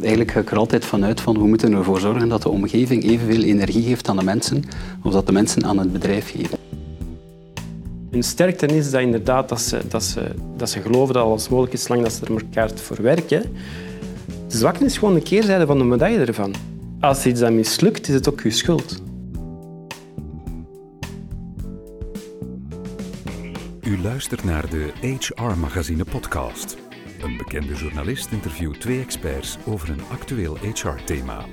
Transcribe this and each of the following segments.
Eigenlijk ga ik er altijd vanuit van we moeten ervoor zorgen dat de omgeving evenveel energie geeft aan de mensen of dat de mensen aan het bedrijf geven. Hun sterkte is dat inderdaad dat ze, dat ze, dat ze geloven dat alles mogelijk is, zolang dat ze er elkaar voor werken. De zwakte is gewoon de keerzijde van de medaille ervan. Als iets dan mislukt, is het ook je schuld. U luistert naar de HR Magazine podcast. Een bekende journalist interviewt twee experts over een actueel HR-thema.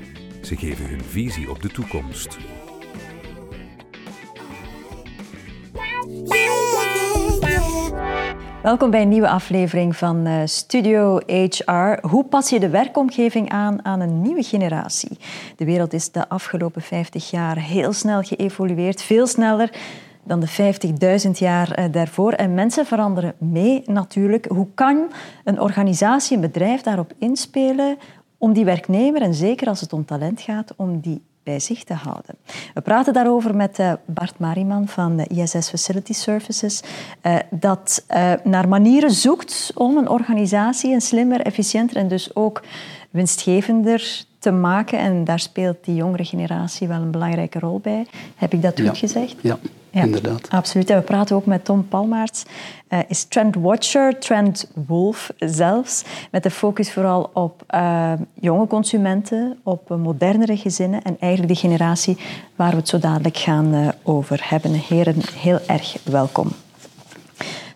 Ze geven hun visie op de toekomst. Welkom bij een nieuwe aflevering van eh, Studio HR. Hoe pas je de werkomgeving aan aan een nieuwe generatie? De wereld is de afgelopen 50 jaar heel snel geëvolueerd, veel sneller dan de 50.000 jaar eh, daarvoor. En mensen veranderen mee natuurlijk. Hoe kan een organisatie, een bedrijf daarop inspelen om die werknemer, en zeker als het om talent gaat, om die bij zich te houden. We praten daarover met eh, Bart Mariman van ISS Facility Services, eh, dat naar manieren zoekt om een organisatie een slimmer, efficiënter en dus ook winstgevender te maken. En daar speelt die jongere generatie wel een belangrijke rol bij. Heb ik dat goed gezegd? Ja, ja, inderdaad. Absoluut. En we praten ook met Tom Palmaerts. Uh, is trendwatcher, trendwolf zelfs. Met de focus vooral op uh, jonge consumenten, op modernere gezinnen en eigenlijk de generatie waar we het zo dadelijk gaan uh, over hebben. Heren, heel erg welkom.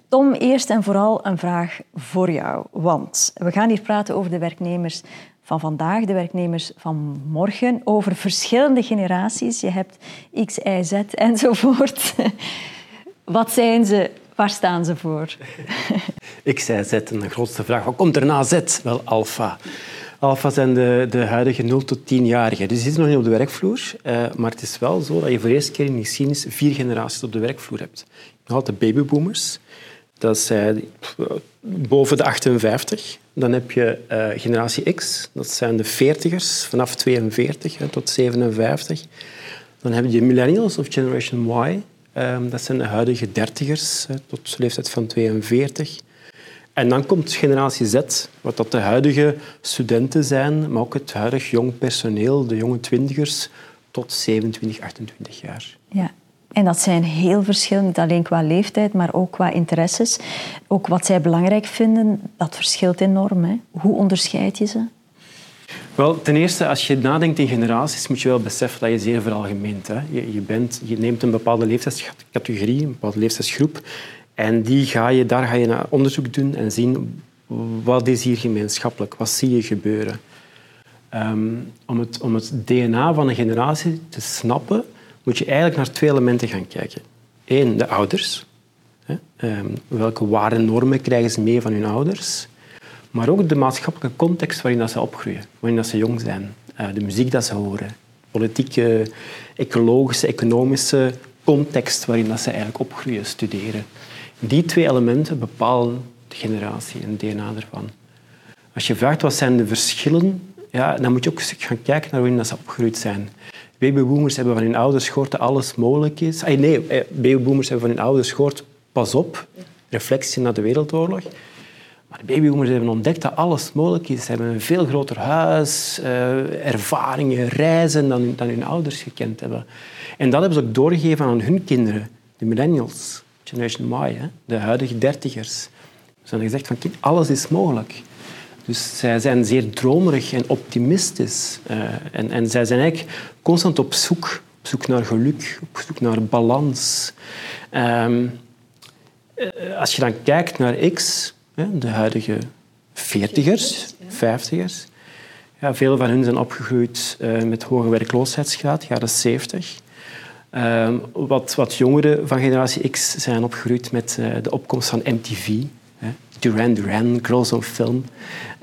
Tom, eerst en vooral een vraag voor jou. Want we gaan hier praten over de werknemers van vandaag, de werknemers van morgen, over verschillende generaties. Je hebt X, Y, Z enzovoort. Wat zijn ze? Waar staan ze voor? X, Y, Z. En de grootste vraag, wat komt er na Z? Wel, alfa. Alfa zijn de, de huidige 0 tot 10-jarigen. Dus die zitten nog niet op de werkvloer. Uh, maar het is wel zo dat je voor de eerste keer in je geschiedenis vier generaties op de werkvloer hebt. Je had de babyboomers. Dat zijn boven de 58. Dan heb je uh, generatie X, dat zijn de 40ers, vanaf 42 hè, tot 57. Dan heb je millennials of Generation Y, um, dat zijn de huidige 30ers hè, tot leeftijd van 42. En dan komt generatie Z, wat dat de huidige studenten zijn, maar ook het huidig jong personeel, de jonge twintigers, tot 27, 28 jaar. Ja, en dat zijn heel verschillend, niet alleen qua leeftijd, maar ook qua interesses. Ook wat zij belangrijk vinden, dat verschilt enorm. Hè? Hoe onderscheid je ze? Wel, ten eerste, als je nadenkt in generaties, moet je wel beseffen dat je zeer veralgemeent. Hè. Je, je, bent, je neemt een bepaalde leeftijdscategorie, een bepaalde leeftijdsgroep, en die ga je, daar ga je naar onderzoek doen en zien wat is hier gemeenschappelijk, wat zie je gebeuren. Um, om, het, om het DNA van een generatie te snappen, moet je eigenlijk naar twee elementen gaan kijken. Eén, de ouders. Ehm, welke waarden en normen krijgen ze mee van hun ouders? Maar ook de maatschappelijke context waarin dat ze opgroeien, waarin dat ze jong zijn. Eh, de muziek dat ze horen. Politieke, ecologische, economische context waarin dat ze eigenlijk opgroeien, studeren. Die twee elementen bepalen de generatie en het DNA ervan. Als je vraagt wat zijn de verschillen, ja, dan moet je ook gaan kijken naar waarin dat ze opgegroeid zijn. Babyboomers hebben van hun ouders gehoord dat alles mogelijk is. Nee, eh, babyboomers hebben van hun ouders gehoord, pas op, reflectie na de Wereldoorlog. Maar babyboomers hebben ontdekt dat alles mogelijk is. Ze hebben een veel groter huis, uh, ervaringen, reizen dan, dan hun ouders gekend hebben. En dat hebben ze ook doorgegeven aan hun kinderen, de millennials, Generation Y, de huidige dertigers. Ze hebben gezegd van, alles is mogelijk. Dus zij zijn zeer dromerig en optimistisch. Uh, en, en zij zijn eigenlijk constant op zoek. Op zoek naar geluk, op zoek naar balans. Um, als je dan kijkt naar X, de huidige veertigers, vijftigers, ja, veel van hen zijn opgegroeid uh, met hoge werkloosheidsgraad, jaren 70. Uh, wat, wat jongeren van generatie X zijn opgegroeid met de opkomst van MTV, Duran Duran, Girls Film,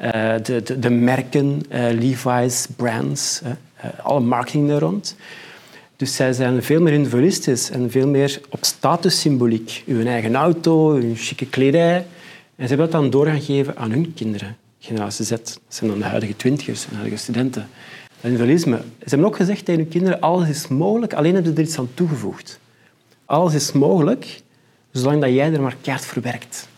uh, de, de, de, merken, uh, Levi's, brands, uh, alle marketing er rond. Dus zij zijn veel meer individualistisch en veel meer op statussymboliek. Uw eigen auto, uw chique kledij. En ze hebben dat dan doorgegeven aan hun kinderen. Generatie Z, dat zijn dan de huidige twintigers en huidige studenten. Dat individualisme. Ze hebben ook gezegd tegen hun kinderen, alles is mogelijk, alleen hebben ze er iets aan toegevoegd. Alles is mogelijk, zolang dat jij er maar keihard voor werkt.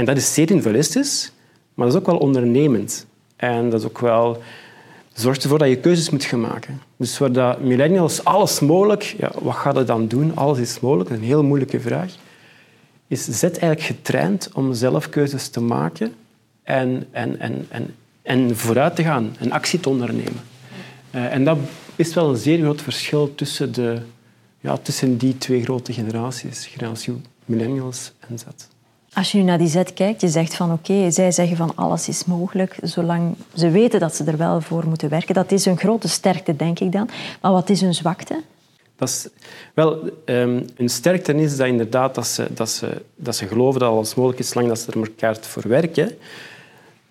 En dat is zeer individualistisch, maar dat is ook wel ondernemend. En dat is ook wel zorgt ervoor dat je keuzes moet gaan maken. Dus waar dat millennials alles mogelijk, ja, wat gaat het dan doen? Alles is mogelijk, dat is een heel moeilijke vraag. Is zet eigenlijk getraind om zelf keuzes te maken en, en, en, en, en vooruit te gaan en actie te ondernemen. Uh, en dat is wel een zeer groot verschil tussen, de, ja, tussen die twee grote generaties, generatie millennials en Z. Als je nu naar die Z kijkt, je zegt van oké, zij zeggen van alles is mogelijk, zolang ze weten dat ze er wel voor moeten werken. Dat is een grote sterkte, denk ik dan. Maar wat is hun zwakte? Dat is, wel, um, hun sterkte is dat inderdaad dat ze, dat, ze, dat ze geloven dat alles mogelijk is, zolang dat ze er elkaar voor werken.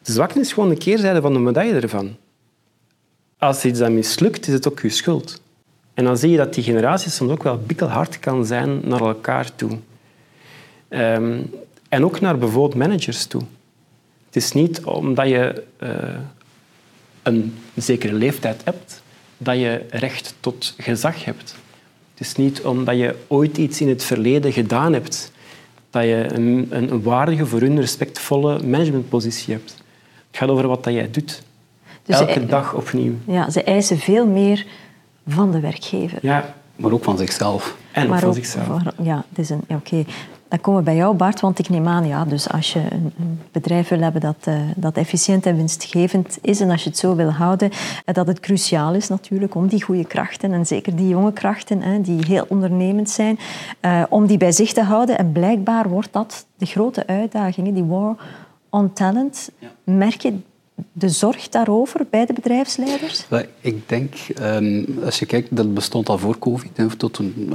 De zwakte is gewoon een keerzijde van de medaille ervan. Als iets dan mislukt, is het ook je schuld. En dan zie je dat die generatie soms ook wel bikkelhard kan zijn naar elkaar toe. Um, en ook naar bijvoorbeeld managers toe. Het is niet omdat je uh, een zekere leeftijd hebt dat je recht tot gezag hebt. Het is niet omdat je ooit iets in het verleden gedaan hebt dat je een, een waardige, voor hun respectvolle managementpositie hebt. Het gaat over wat dat jij doet. Dus Elke dag opnieuw. Ja, ze eisen veel meer van de werkgever. Ja. Maar ook van zichzelf. En maar van zichzelf. ja, het is een, oké. Dan komen we bij jou, Bart, want ik neem aan, ja, dus als je een, een bedrijf wil hebben dat, uh, dat efficiënt en winstgevend is en als je het zo wil houden, uh, dat het cruciaal is natuurlijk om die goede krachten, en zeker die jonge krachten, hè, die heel ondernemend zijn, uh, om die bij zich te houden. En blijkbaar wordt dat de grote uitdaging, die war on talent. Ja. Merk je de zorg daarover bij de bedrijfsleiders? Ik denk, um, als je kijkt, dat bestond al voor COVID, tot een,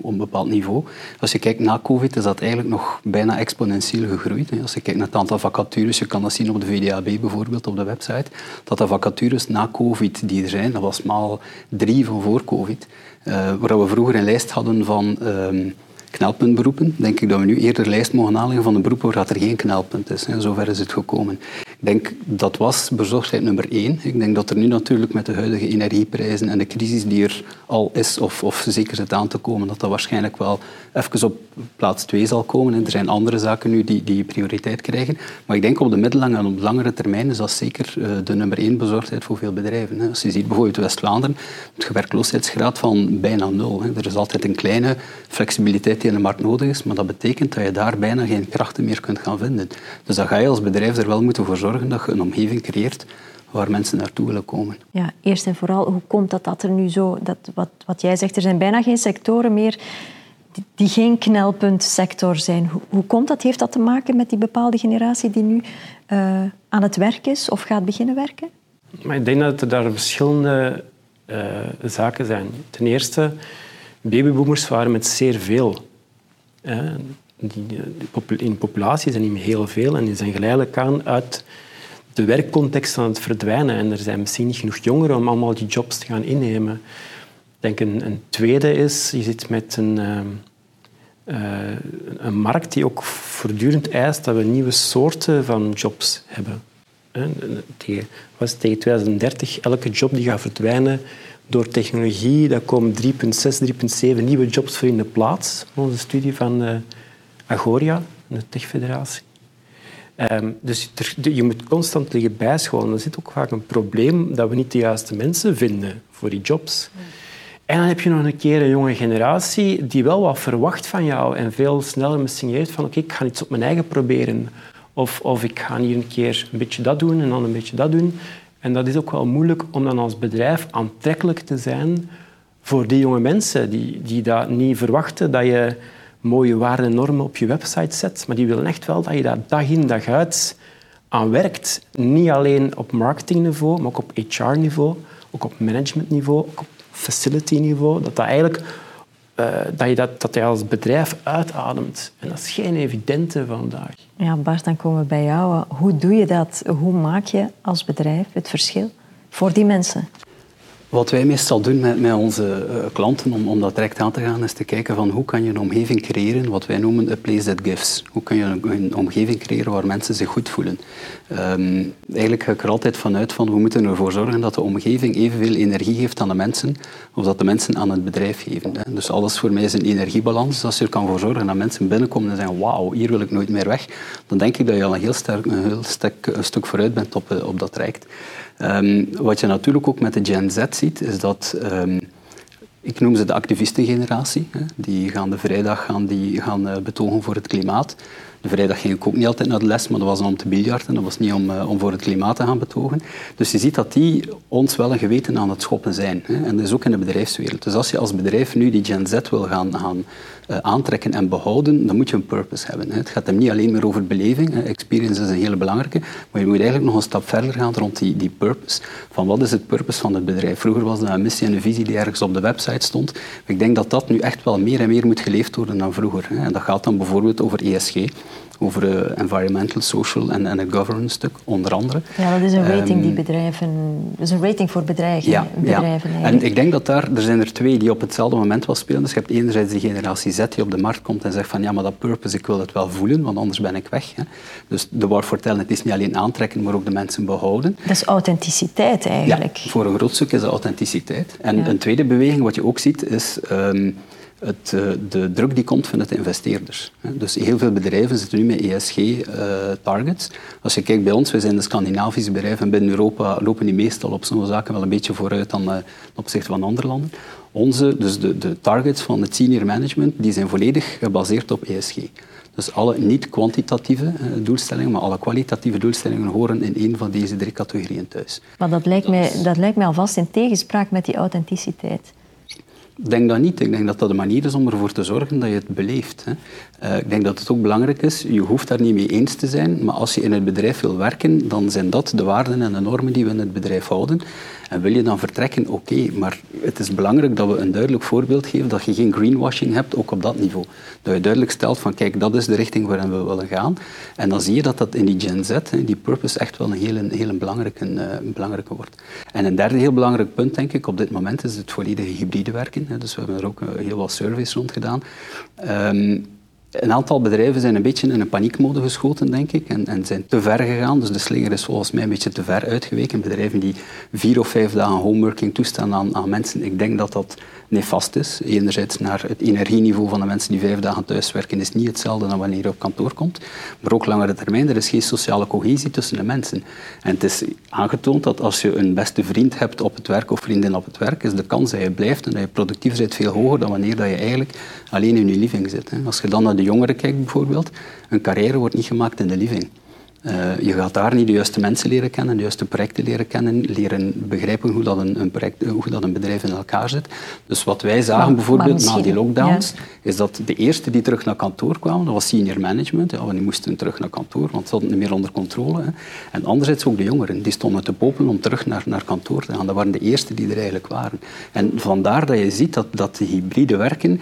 op een bepaald niveau. Als je kijkt na COVID, is dat eigenlijk nog bijna exponentieel gegroeid. Als je kijkt naar het aantal vacatures, je kan dat zien op de VDAB bijvoorbeeld, op de website, dat de vacatures na COVID die er zijn, dat was maar drie van voor COVID. Uh, waar we vroeger een lijst hadden van... Um, knelpuntberoepen, denk ik dat we nu eerder lijst mogen aanleggen van de beroepen waar er geen knelpunt is. Zover is het gekomen. Denk dat was bezorgdheid nummer één. Ik denk dat er nu natuurlijk met de huidige energieprijzen en de crisis die er al is, of, of zeker zit aan te komen, dat dat waarschijnlijk wel even op plaats twee zal komen. En er zijn andere zaken nu die, die prioriteit krijgen. Maar ik denk op de middellange en op de langere termijn is dat zeker uh, de nummer één bezorgdheid voor veel bedrijven. Als je ziet bijvoorbeeld West-Vlaanderen, een werkloosheidsgraad van bijna nul. Er is altijd een kleine flexibiliteit die in de markt nodig is, maar dat betekent dat je daar bijna geen krachten meer kunt gaan vinden. Dus dan ga je als bedrijf er wel moeten voor zorgen dat je een omgeving creëert waar mensen naartoe willen komen. Ja, eerst en vooral, hoe komt dat dat er nu zo... Dat, wat, wat jij zegt, er zijn bijna geen sectoren meer die, die geen knelpuntsector zijn. Hoe, hoe, komt dat? Heeft dat te maken met die bepaalde generatie die nu uh, aan het werk is of gaat beginnen werken? Maar ik denk dat er daar verschillende uh, zaken zijn. Ten eerste, babyboomers waren met zeer veel. Uh, die, in populatie zijn niet heel veel en die zijn geleidelijk aan uit de werkcontext aan het verdwijnen. En er zijn misschien niet genoeg jongeren om allemaal die jobs te gaan innemen. Ik denk een, een tweede is, je zit met een, uh, een markt die ook voortdurend eist dat we nieuwe soorten van jobs hebben. Tegen, was tegen 2030 elke job die gaat verdwijnen door technologie, daar komen 3,6, 3,7 nieuwe jobs voor in de plaats. Onze studie van uh, Agoria, de Techfederatie. Um, dus je moet constant liggen bijscholen. Er zit ook vaak een probleem dat we niet de juiste mensen vinden voor die jobs. En dan heb je nog een keer een jonge generatie die wel wat verwacht van jou en veel sneller misschien heeft van oké, ik ga iets op mijn eigen proberen. Of, of ik ga hier een keer een beetje dat doen en dan een beetje dat doen. En dat is ook wel moeilijk om dan als bedrijf aantrekkelijk te zijn voor die jonge mensen die, die dat niet verwachten dat je mooie waarden en normen op je website zet, maar die willen echt wel dat je daar dag in dag uit aan werkt. Niet alleen op marketingniveau, maar ook op HR-niveau, ook op managementniveau, ook op facility-niveau. Dat, dat, eigenlijk, uh, dat, je dat, dat je als bedrijf uitademt. En dat is geen evidente vandaag. Ja, Bart, dan komen we bij jou. Hoe doe je dat? Hoe maak je als bedrijf het verschil voor die mensen? Wat wij meestal doen met, met onze uh, klanten om, om dat direct aan te gaan, is te kijken van hoe kan je een omgeving creëren wat wij noemen a place that gives. Hoe kun je een, omgeving creëren waar mensen zich goed voelen. Um, eigenlijk ga ik er altijd vanuit van we moeten ervoor zorgen dat de omgeving evenveel energie geeft aan de mensen of dat de mensen aan het bedrijf geven. Dus alles voor mij is een energiebalans. Dus als je er kan voor zorgen dat mensen binnenkomen en zeggen wauw, hier wil ik nooit meer weg, dan denk ik dat je al een heel, sterk, een heel stuk, een stuk vooruit bent op, eh, op dat traject. Um, wat je natuurlijk ook met de Gen Z ziet, is dat... Um, ik noem ze de activistengeneratie. Hè. Die gaan de vrijdag gaan, die gaan, uh, betogen voor het klimaat. De vrijdag ging ik ook niet altijd naar de les, maar dat was om te biljarten. Dat was niet om, uh, om voor het klimaat te gaan betogen. Dus je ziet dat die ons wel een geweten aan het schoppen zijn. Hè. En dat is ook in de bedrijfswereld. Dus als je als bedrijf nu die Gen Z wil gaan, gaan aantrekken en behouden, dan moet je een purpose hebben. Het gaat hem niet alleen meer over beleving. Experience is een hele belangrijke. Maar je moet eigenlijk nog een stap verder gaan rond die, die purpose. Van wat is het purpose van het bedrijf? Vroeger was dat een missie en een visie die ergens op de website stond. ik denk dat dat nu echt wel meer en meer moet geleefd worden dan vroeger. En dat gaat dan bijvoorbeeld over ESG over uh, environmental, social en, en het governance stuk, onder andere. Ja, dat is een rating um, die bedrijven, dat is een rating voor bedrijven. Ja, bedrijven ja. en ik denk dat daar, er zijn er twee die op hetzelfde moment wel spelen. Dus je hebt enerzijds de generatie Z die op de markt komt en zegt van ja, maar dat purpose, ik wil het wel voelen, want anders ben ik weg. Hè. Dus de war for tellen, het is niet alleen aantrekken, maar ook de mensen behouden. Dat is authenticiteit eigenlijk. Ja, voor een groot stuk is dat authenticiteit. En ja. een tweede beweging wat je ook ziet is... Um, het, eh, de druk die komt vanuit de investeerders. Dus heel veel bedrijven zitten nu met ESG-targets. Eh, Als je kijkt bij ons, wij zijn de Scandinavische bedrijven en binnen Europa lopen die meestal op zo'n zaken wel een beetje vooruit dan uh, ten opzichte van andere landen. Onze, dus de, de targets van het senior management, die zijn volledig gebaseerd op ESG. Dus alle niet-kwantitatieve doelstellingen, maar alle kwalitatieve doelstellingen horen in een van deze drie categorieën thuis. Maar dat lijkt, mij, dat lijkt mij alvast in tegenspraak met die authenticiteit. Ik denk dat niet. Ik denk dat dat de manier is om ervoor te zorgen dat je het beleeft. Hè. Uh, ik denk dat het ook belangrijk is, je hoeft daar niet mee eens te zijn, maar als je in het bedrijf wil werken, dan zijn dat de waarden en de normen die we in het bedrijf houden. En wil je dan vertrekken, oké, maar het is belangrijk dat we een duidelijk voorbeeld geven, dat je geen greenwashing hebt, ook op dat niveau. Dat je duidelijk stelt van, kijk, dat is de richting waarin we willen gaan. En dan zie je dat dat in die Gen Z, die purpose, echt wel een hele, hele belangrijke, uh, belangrijke wordt. En een derde heel belangrijk punt, denk ik, op dit moment is het volledige hybride werken. Dus we hebben er ook uh, heel wat surveys rond gedaan. Um, een aantal bedrijven zijn een beetje in een paniekmode geschoten, denk ik, en, en, zijn te ver gegaan. Dus de slinger is volgens mij een beetje te ver uitgeweken. Bedrijven die vier of vijf dagen homeworking toestaan aan, aan mensen, ik denk dat dat nefast is. Enerzijds naar het energieniveau van de mensen die vijf dagen thuiswerken is niet hetzelfde dan wanneer je op kantoor komt. Maar ook langere termijn, er is geen sociale cohesie tussen de mensen. En het is aangetoond dat als je een beste vriend hebt op het werk of vriendin op het werk, is de kans dat je blijft en dat je productief bent veel hoger dan wanneer dat je eigenlijk alleen in je living zit. Als je dan de jongeren kijkt bijvoorbeeld, een carrière wordt niet gemaakt in de living. Uh, je gaat daar niet de juiste mensen leren kennen, de juiste projecten leren kennen, leren begrijpen hoe dat een, een, project, hoe dat een bedrijf in elkaar zit. Dus wat wij zagen maar, bijvoorbeeld maar na die lockdowns, ja. is dat de eerste die terug naar kantoor kwamen, dat was senior management. Ja, die moesten terug naar kantoor, want ze hadden het niet meer onder controle. Hè. En anderzijds ook de jongeren, die stonden te popelen om terug naar, naar kantoor te gaan. Dat waren de eerste die er eigenlijk waren. En vandaar dat je ziet dat, dat de hybride werken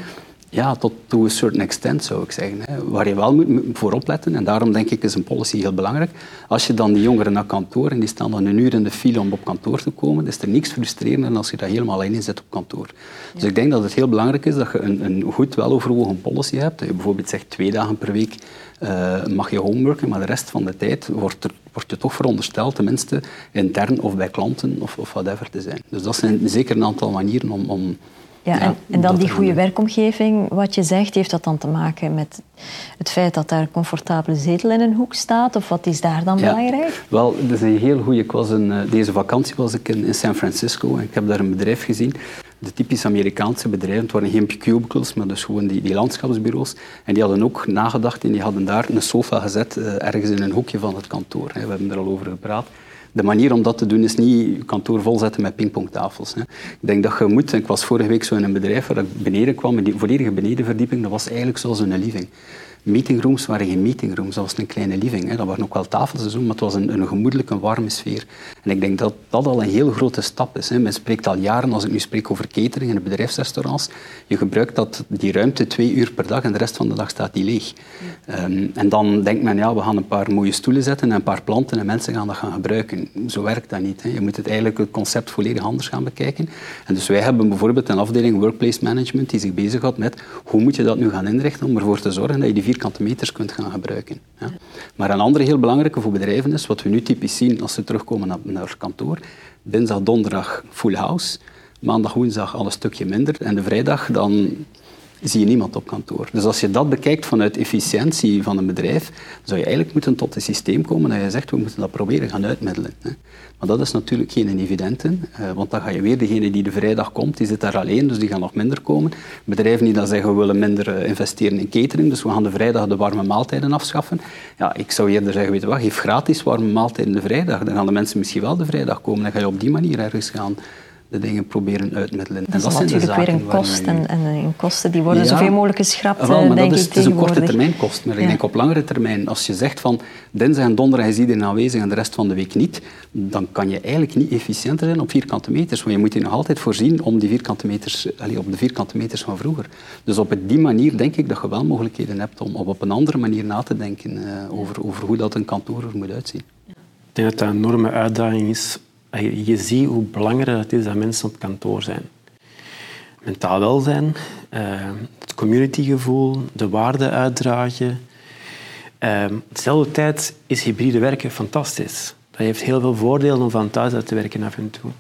ja, tot to a certain extent zou ik zeggen. Hè. Waar je wel moet voor opletten, en daarom denk ik is een policy heel belangrijk. Als je dan die jongeren naar kantoor en die staan dan een uur in de file om op kantoor te komen, is er niks frustrerender dan als je dat helemaal alleen zet op kantoor. Dus ik denk dat het heel belangrijk is dat je een, een goed weloverwogen policy hebt. Dat je bijvoorbeeld zegt twee dagen per week uh, mag je homeworken, maar de rest van de tijd wordt, er, wordt je toch verondersteld, tenminste intern of bij klanten of, of whatever te zijn. Dus dat zijn zeker een aantal manieren om, om ja, en, en, dan die goede werkomgeving, wat je zegt, heeft dat dan te maken met het feit dat daar een comfortabele zetel in een hoek staat? Of wat is daar dan ja. belangrijk? Wel, dat is een heel goede. Ik was uh, deze vakantie was ik in, in, San Francisco en ik heb daar een bedrijf gezien. De typisch Amerikaanse bedrijven, het waren geen cubicles, maar dus gewoon die, die landschapsbureaus. En die hadden ook nagedacht en die hadden daar een sofa gezet, uh, ergens in een hoekje van het kantoor. Hè. We hebben er al over gepraat de manier om dat te doen is niet je kantoor volzetten met pingpongtafels. Hè. Ik denk dat je moet, ik was vorige week zo in een bedrijf waar ik beneden kwam, die volledige benedenverdieping, dat was eigenlijk zoals een living. Meetingrooms waren geen meetingrooms, dat was een kleine living. Hè. Dat waren ook wel tafels maar het was een, een gemoedelijke, warme sfeer. En En ik denk dat dat al een heel grote stap is. Hè. Men spreekt al jaren, als ik nu spreek over catering in de bedrijfsrestaurants, je gebruikt dat, die ruimte twee uur per dag en de rest van de dag staat die leeg. Ehm, en dan denkt men, ja, we gaan een paar mooie stoelen zetten en een paar planten en mensen gaan dat gaan gebruiken. Zo werkt dat niet. Hè. Je moet het eigenlijk het concept volledig anders gaan bekijken. En dus wij hebben bijvoorbeeld een afdeling Workplace Management die zich bezighoudt met hoe moet je dat nu gaan inrichten om ervoor te zorgen dat je die vierkante meters kunt gaan gebruiken. Ja. Maar een andere heel belangrijke voor bedrijven is, wat we nu typisch zien als ze terugkomen naar, naar kantoor, dinsdag, donderdag full house, maandag, woensdag al een stukje minder. En de vrijdag dan zie je niemand op kantoor. Dus als je dat bekijkt vanuit efficiëntie van een bedrijf, zou je eigenlijk moeten tot een systeem komen dat je zegt, we moeten dat proberen gaan uitmiddelen. Maar dat is natuurlijk geen evidente, eh, want dan ga je weer degene die de vrijdag komt, die zit daar alleen, dus die gaan nog minder komen. Bedrijven die dan zeggen, we willen minder eh, investeren in catering, dus we gaan de vrijdag de warme maaltijden afschaffen. Ja, ik zou eerder zeggen, weet je wat, geef gratis warme maaltijden de vrijdag. Dan gaan de mensen misschien wel de vrijdag komen, dan ga je op die manier ergens gaan de dingen proberen uitmiddelen. Dat, en dat is natuurlijk weer een kost. En, en, kosten die worden zoveel mogelijk geschrapt, wel, maar denk dat is, ik, Het is een korte termijn kost. Maar ik denk op langere termijn, als je zegt van dinsdag en donderdag is iedereen aanwezig en de rest van de week niet, dan kan je eigenlijk niet efficiënter zijn op vierkante meters. Want je moet je nog altijd voorzien om die vierkante meters, allez, op de vierkante meters van vroeger. Dus op die manier denk ik dat je wel mogelijkheden hebt om op een andere manier na te denken uh, over, over hoe dat een kantoor er moet uitzien. Ik denk dat dat een enorme uitdaging is je ziet hoe belangrijk het is dat mensen op kantoor zijn. Mentaal welzijn, uh, het communitygevoel, de waarde uitdragen. Uh, tijd is hybride werken fantastisch. Dat heeft heel veel voordelen om van thuis uit te werken af en toe.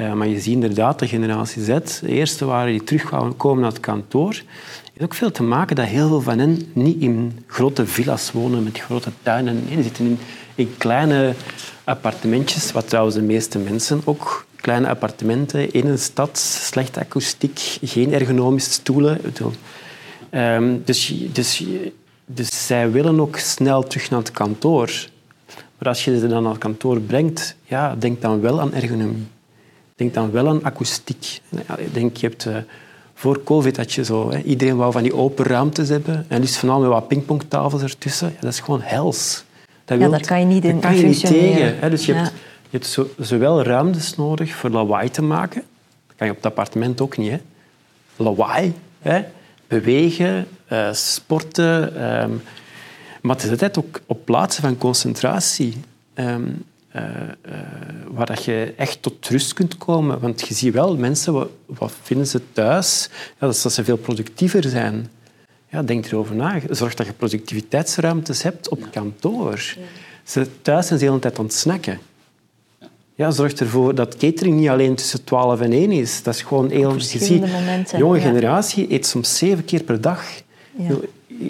Uh, maar je ziet inderdaad de generatie Z, de eerste waren die terugkomen naar het kantoor, heeft ook veel te maken dat heel veel van hen niet in grote villa's wonen met grote tuinen. Nee, zitten in, in kleine appartementjes, wat trouwens de meeste mensen ook kleine appartementen in een stad, slechte akoestiek, geen ergonomische stoelen. Um, dus, dus, dus zij willen ook snel terug naar het kantoor. Maar als je ze dan naar het kantoor brengt, ja, denk dan wel aan ergonomie. Denk dan wel aan akoestiek. Ik denk, je hebt, uh, voor COVID had je zo, hè, iedereen wou van die open ruimtes hebben en liefst van al met wat pingpongtafels ertussen. Ja, dat is gewoon hels. Dat ja, daar kan je niet in kan je niet tegen. Hè? Dus je hebt, je hebt zo, zowel ruimtes nodig voor lawaai te maken. Dat kan je op het appartement ook niet. Hè? Lawaai, hè? bewegen, uh, sporten. Um, maar tegelijkertijd ook op plaatsen van concentratie. Um, uh, uh, waar dat je echt tot rust kunt komen. Want je ziet wel, mensen, wat, wat vinden ze thuis? Ja, dat, dat ze veel productiever zijn. Ja, denk erover na. Zorg dat je productiviteitsruimtes hebt op kantoor. Ze, thuis zijn ze de hele tijd aan het snacken. Ja, zorg ervoor dat catering niet alleen tussen 12 en 1 is. Dat is gewoon heel... Je jonge generatie eet soms zeven keer per dag. Ja.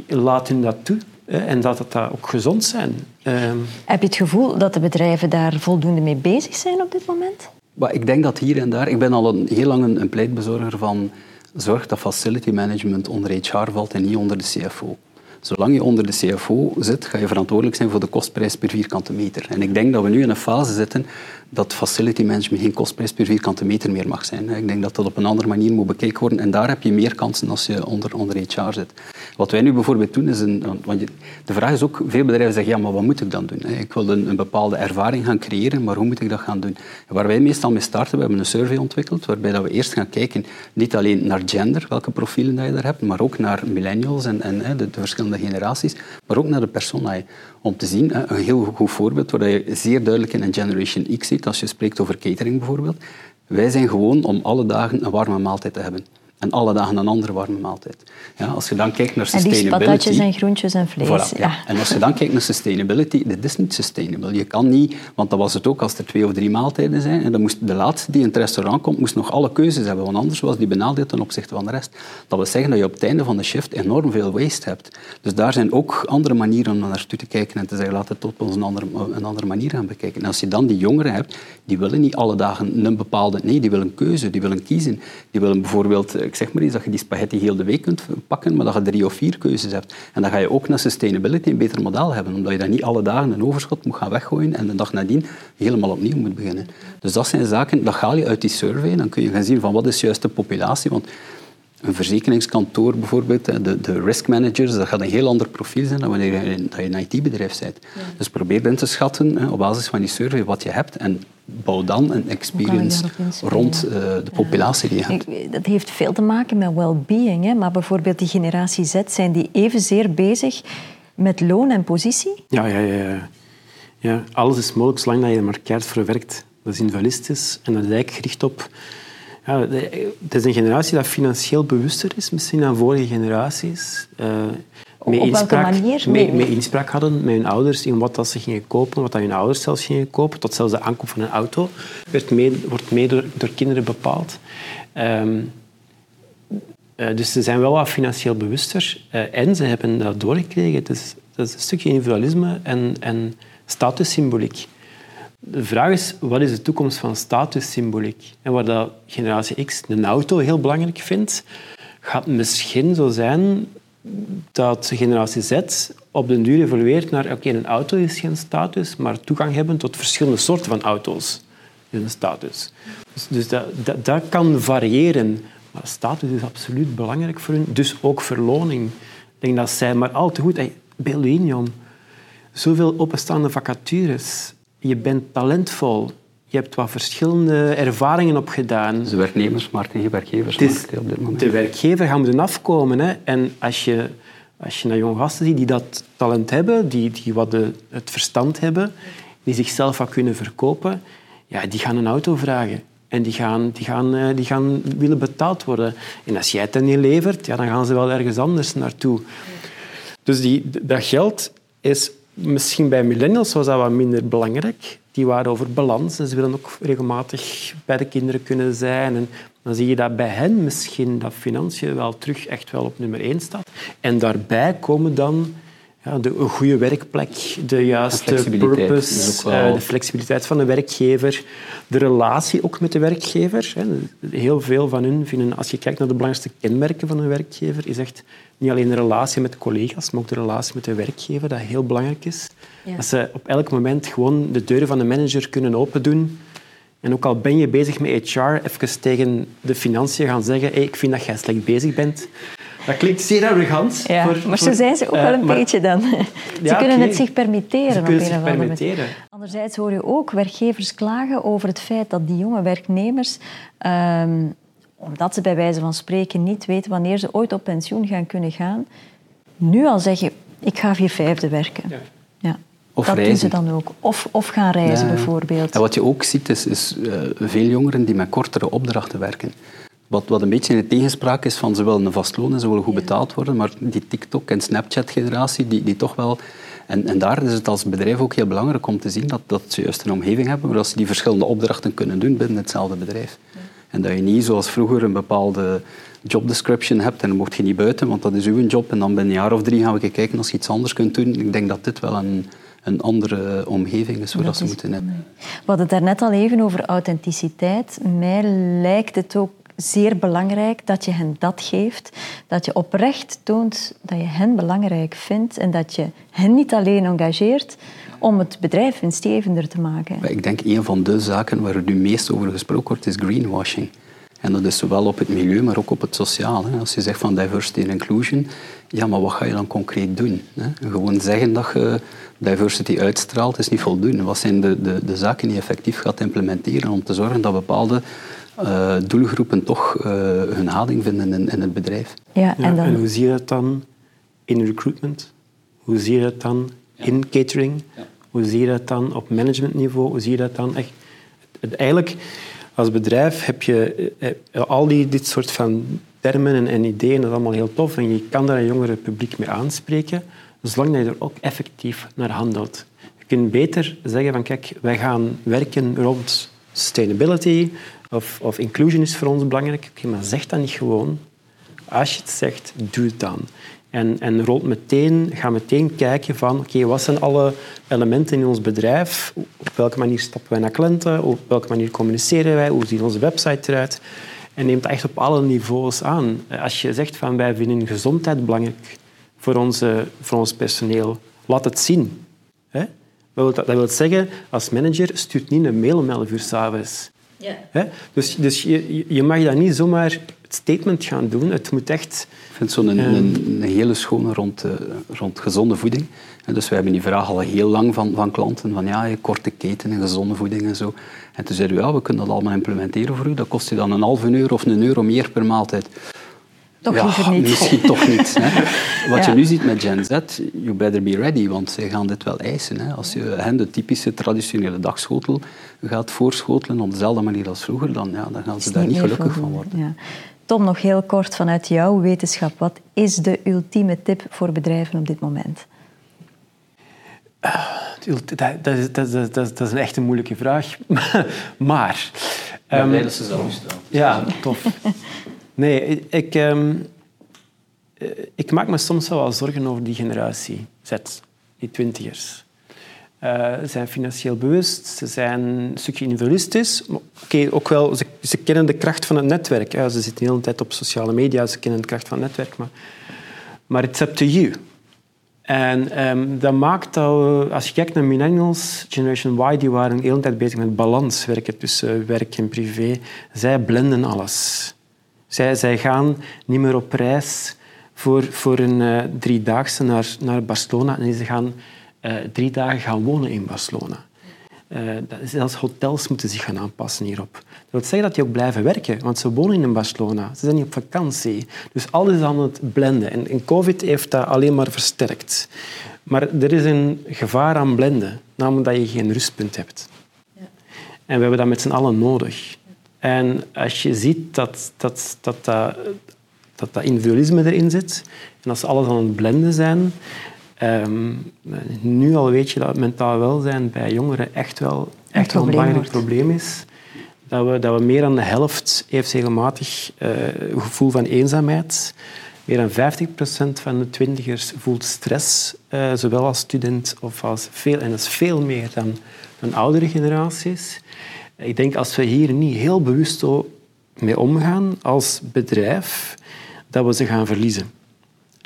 Laat hun dat toe. En dat het dat ook gezond zijn. Ehm, Heb je het gevoel dat de bedrijven daar voldoende mee bezig zijn op dit moment? Maar ik denk dat hier en daar... Ik ben al een, heel lang een, een pleitbezorger van zorg dat facility management onder HR valt en niet onder de CFO. Zolang je onder de CFO zit, ga je verantwoordelijk zijn voor de kostprijs per vierkante meter. En ik denk dat we nu in een fase zitten dat facility management geen kostprijs per vierkante meter meer mag zijn. Ik denk dat dat op een andere manier moet bekeken worden. En daar heb je meer kansen als je onder, onder HR zit. Wat wij nu bijvoorbeeld doen is... Een, want de vraag is ook, veel bedrijven zeggen, ja, maar wat moet ik dan doen? Ik wil een, een bepaalde ervaring gaan creëren, maar hoe moet ik dat gaan doen? waar wij meestal mee starten, we hebben een survey ontwikkeld, waarbij dat we eerst gaan kijken, niet alleen naar gender, welke profielen dat je daar hebt, maar ook naar millennials en, en de, de verschillende generaties, maar ook naar de personae. Om te zien, een heel goed voorbeeld, waar je zeer duidelijk in een Generation X ziet, als je spreekt over catering bijvoorbeeld. Wij zijn gewoon om alle dagen een warme maaltijd te hebben en alle dagen een andere warme maaltijd. Ja, als je dan kijkt naar sustainability... En die patatjes en groentjes en vlees. ja. En als je dan kijkt naar sustainability, dit is niet sustainable. Je kan niet, want dat was het ook als er twee of drie maaltijden zijn, en dan moest de laatste die in het restaurant komt, moest nog alle keuzes hebben, want anders was die benadeeld ten opzichte van de rest. Dat wil zeggen dat je op het einde van de shift enorm veel waste hebt. Dus daar zijn ook andere manieren om naartoe te kijken en te zeggen, laten we het op een andere, een andere manier gaan bekijken. En als je dan die jongeren hebt, die willen niet alle dagen een bepaalde... Nee, die willen keuze, die willen kiezen. Die willen bijvoorbeeld, ik zeg maar eens, dat je die spaghetti heel de week kunt pakken, maar dat je drie of vier keuzes hebt. En dan ga je ook naar sustainability een beter model hebben, omdat je dan niet alle dagen een overschot moet gaan weggooien en de dag nadien helemaal opnieuw moet beginnen. Dus dat zijn zaken, dat haal je uit die survey, dan kun je gaan zien van wat is juist de populatie, want een verzekeringskantoor bijvoorbeeld, de, de risk managers, dat gaat een heel ander profiel zijn dan wanneer je, dat je een IT-bedrijf bent. Dus probeer in te schatten op basis van die survey wat je hebt en bouw dan een experience rond uh, de populatie die je hebt. Dat heeft veel te maken met well-being, maar bijvoorbeeld die generatie Z, zijn die evenzeer bezig met loon en positie? Ja, ja, ja. ja. alles is mogelijk zolang je er maar keihard voor werkt. Dat is individualistisch en dat is eigenlijk gericht op ja, het is een generatie dat financieel bewuster is misschien dan vorige generaties. Uh, met Op welke manier? Met, inspraak hadden met hun ouders in wat dat ze gingen kopen, wat dat hun ouders zelfs gingen kopen, tot zelfs de aankoop van een auto werd mee, wordt mee door, door kinderen bepaald. Um, uh, dus ze zijn wel wat financieel bewuster uh, en ze hebben dat doorgekregen. Het is, dat is een stukje individualisme en, en statussymboliek. De vraag is, wat is de toekomst van statussymboliek? En waar dat generatie X een auto heel belangrijk vindt, gaat misschien zo zijn dat generatie Z op den duur evolueert naar oké, een auto is geen status, maar toegang hebben tot verschillende soorten van auto's is een status. Dus, dus dat, dat, dat, kan variëren. Maar status is absoluut belangrijk voor hun, dus ook verloning. Ik denk dat zij maar al te goed... Hey. Zoveel openstaande vacatures je bent talentvol. Je hebt wat verschillende ervaringen opgedaan. De werknemersmarkt en je werkgevers op dit moment. De werkgever gaat moeten afkomen. Hè. En als je, als je naar jonge gasten ziet die dat talent hebben, die, die wat de, het verstand hebben, die zichzelf wat kunnen verkopen, ja, die gaan een auto vragen. En die gaan, die, gaan, eh, die gaan willen betaald worden. En als jij het dan niet levert, ja, dan gaan ze wel ergens anders naartoe. Dus die, dat geld is Misschien bij millennials was dat wat minder belangrijk. Die waren over balans en ze willen ook regelmatig bij de kinderen kunnen zijn. En dan zie je dat bij hen misschien dat financiën wel terug echt wel op nummer één staat. En daarbij komen dan ja, de, een goede werkplek, de juiste purpose, wel... uh, de flexibiliteit van de werkgever, de relatie ook met de werkgever. Heel veel van hun vinden, als je kijkt naar de belangrijkste kenmerken van een werkgever, is echt niet alleen de relatie met collega's, maar ook de relatie met de werkgever, dat heel belangrijk is. Dat ze op elk moment gewoon de deuren van de manager kunnen open doen. En ook al ben je bezig met HR, even tegen de financiën gaan zeggen hey, ik vind dat jij slecht bezig bent. Dat klinkt zeer arrogant. Ja, maar zo zijn ze ook wel een eh, beetje dan. ze kunnen het zich permitteren. Ze kunnen zich permitteren. Anderzijds hoor je ook werkgevers klagen over het feit dat die jonge werknemers... Ehm, omdat ze bij wijze van spreken niet weten wanneer ze ooit op pensioen gaan kunnen gaan, nu al zeggen, ik ga vier vijfde werken. Ja. ja. Of dat reizen. doen ze dan ook. Of, of gaan reizen bijvoorbeeld. En wat je ook ziet, is, is uh, veel jongeren die met kortere opdrachten werken. Wat, wat een beetje in de tegenspraak is van ze willen een vast loon en ze willen goed betaald worden, maar die TikTok- en Snapchat-generatie, die, die toch wel... En, en daar is het als bedrijf ook heel belangrijk om te zien dat, dat ze juist een omgeving hebben waar ze die verschillende opdrachten kunnen doen binnen hetzelfde bedrijf. En dat je niet zoals vroeger een bepaalde job description hebt en dan mocht je niet buiten, want dat is uw job. En dan binnen een jaar of drie gaan we kijken als je iets anders kunt doen. Ik denk dat dit wel een, een andere omgeving is waar dat ze moeten hebben. We hadden het daarnet al even over authenticiteit. Mij lijkt het ook zeer belangrijk dat je hen dat geeft. Dat je oprecht toont dat je hen belangrijk vindt en dat je hen niet alleen engageert om het bedrijf winstgevender te maken. Ik denk een van de zaken waar er nu meest over gesproken wordt is greenwashing. En dat is zowel op het milieu, maar ook op het sociale. Als je zegt van diversity and inclusion, ja, maar wat ga je dan concreet doen? Gewoon zeggen dat je diversity uitstraalt, is niet voldoende. Wat zijn de, de, de zaken die je effectief gaat implementeren om te zorgen dat bepaalde uh, doelgroepen toch uh, hun houding vinden in, in, het bedrijf. Ja, en, dan... en, hoe zie je dat dan in recruitment? Hoe zie je dat dan in catering? Hoe zie je dat dan op managementniveau? Hoe zie je dat dan echt? Eigenlijk, als bedrijf heb je eh, al die, dit soort van termen en, en, ideeën, dat is allemaal heel tof. En je kan daar een jongere publiek mee aanspreken, zolang je er ook effectief naar handelt. Je kunt beter zeggen van, kijk, wij gaan werken rond sustainability, of, of inclusion is voor ons belangrijk. Okay, maar zeg dat niet gewoon. Als je het zegt, doe het dan. En, en rolt meteen, ga meteen kijken van oké, wat zijn alle elementen in ons bedrijf? Op welke manier stappen wij naar klanten? Op welke manier communiceren wij? Hoe ziet onze website eruit? En neemt dat echt op alle niveaus aan. Als je zegt van wij vinden gezondheid belangrijk voor, onze, voor ons personeel, laat het zien. Dat wil zeggen, als manager stuurt niet een mail om 11 uur s'avonds. Ja. Dus, dus je, je mag dat niet zomaar statement gaan doen. Het moet echt... Ik vind zo'n een, een, een, hele schone rond, uh, rond gezonde voeding. En dus we hebben die vraag al heel lang van, van klanten, van ja, korte keten en gezonde voeding en zo. En toen zeiden we, ja, we kunnen dat allemaal implementeren voor u. Dat kost je dan een halve euro of een euro meer per maaltijd. Toch ja, liever niet. Misschien toch niet. Hè. Wat je nu ziet met Gen Z, you better be ready, want zij gaan dit wel eisen. Hè. Als je hen de typische traditionele dagschotel gaat voorschotelen op dezelfde manier als vroeger, dan, ja, dan gaan ze daar niet gelukkig van worden. Ja. Tom, nog heel kort vanuit jouw wetenschap. Wat is de ultieme tip voor bedrijven op dit moment? dat, dat, is, dat, dat, is een echt een moeilijke vraag. maar... Ja, um, dat ze zelf stelt. Ja, tof. Nee, ik, um, ik maak me soms wel zorgen over die generatie Z, die twintigers. Uh, ze zijn financieel bewust, ze zijn een stukje individualistisch. Oké, ook wel, ze, kennen de kracht van het netwerk. Ze zitten de hele tijd op sociale media, ze kennen de kracht van het netwerk. Maar, maar it's up to you. En um, dat maakt we, als je kijkt naar millennials, Generation Y, die waren de hele tijd bezig met balans werken tussen werk en privé. Zij blenden alles. Zij, zij gaan niet meer op reis voor, voor een uh, driedaagse naar, naar Barcelona. En ze gaan uh, drie dagen gaan wonen in Barcelona. Uh, zelfs hotels moeten zich gaan aanpassen hierop. Dat wil zeggen dat die ook blijven werken, want ze wonen in Barcelona. Ze zijn niet op vakantie. Dus alles is aan het blenden. En, en COVID heeft dat alleen maar versterkt. Maar er is een gevaar aan blenden, namelijk dat je geen rustpunt hebt. Ja. En we hebben dat met z'n allen nodig. En als je ziet dat dat, dat, dat, dat, dat individualisme erin zit en als alles aan het blenden zijn, um, nu al weet je dat mentaal welzijn bij jongeren echt wel, echt wel een belangrijk probleem is. Dat we, dat we meer dan de helft heeft regelmatig uh, gevoel van eenzaamheid. Meer dan 50% van de twintigers voelt stress, uh, zowel als student of als veel. En dat is veel meer dan, dan oudere generaties. Ik denk als we hier niet heel bewust mee omgaan als bedrijf, dat we ze gaan verliezen.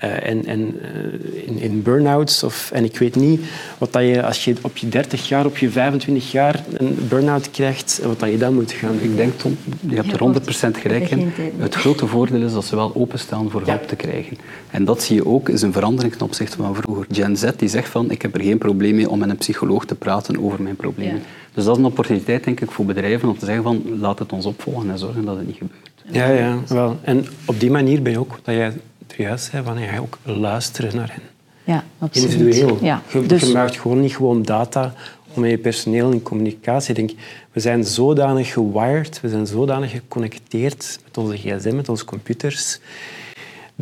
Uh, en en uh, in, in burn-outs, of, en ik weet niet wat dat je als je op je 30 jaar, op je 25 jaar een burn-out krijgt, wat dat je dan moet gaan Ik denk, Tom, je hebt er 100% gelijk in. Het grote voordeel is dat ze wel openstaan voor hulp te krijgen. En dat zie je ook, is een verandering ten opzichte van vroeger. Gen Z die zegt van, ik heb er geen probleem mee om met een psycholoog te praten over mijn problemen. Dus dat is een opportuniteit, denk ik, voor bedrijven om te zeggen van, laat het ons opvolgen en zorgen dat het niet gebeurt. Ja, ja, wel. En op die manier ben je ook, dat jij juist zei, van, je ook luisteren naar hen. Ja, absoluut. Individueel. Ja. Je, dus... je maakt gewoon niet gewoon data om met je personeel in communicatie. Ik denk, we zijn zodanig gewired, we zijn zodanig geconnecteerd met onze gsm, met onze computers,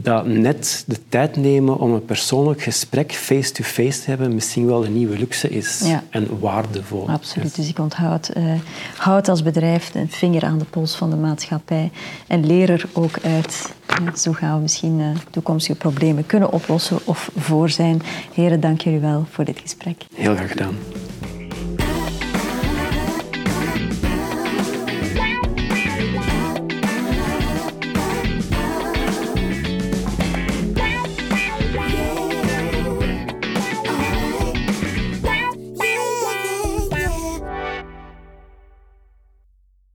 dat net de tijd nemen om een persoonlijk gesprek face-to-face te hebben misschien wel een nieuwe luxe is en waardevol. Absoluut. Dus ik onthoud, uh, houd als bedrijf een vinger aan de pols van de maatschappij en leer er ook uit. zo gaan we misschien uh, toekomstige problemen kunnen oplossen of voor zijn. Heren, dank jullie wel voor dit gesprek. Heel graag gedaan.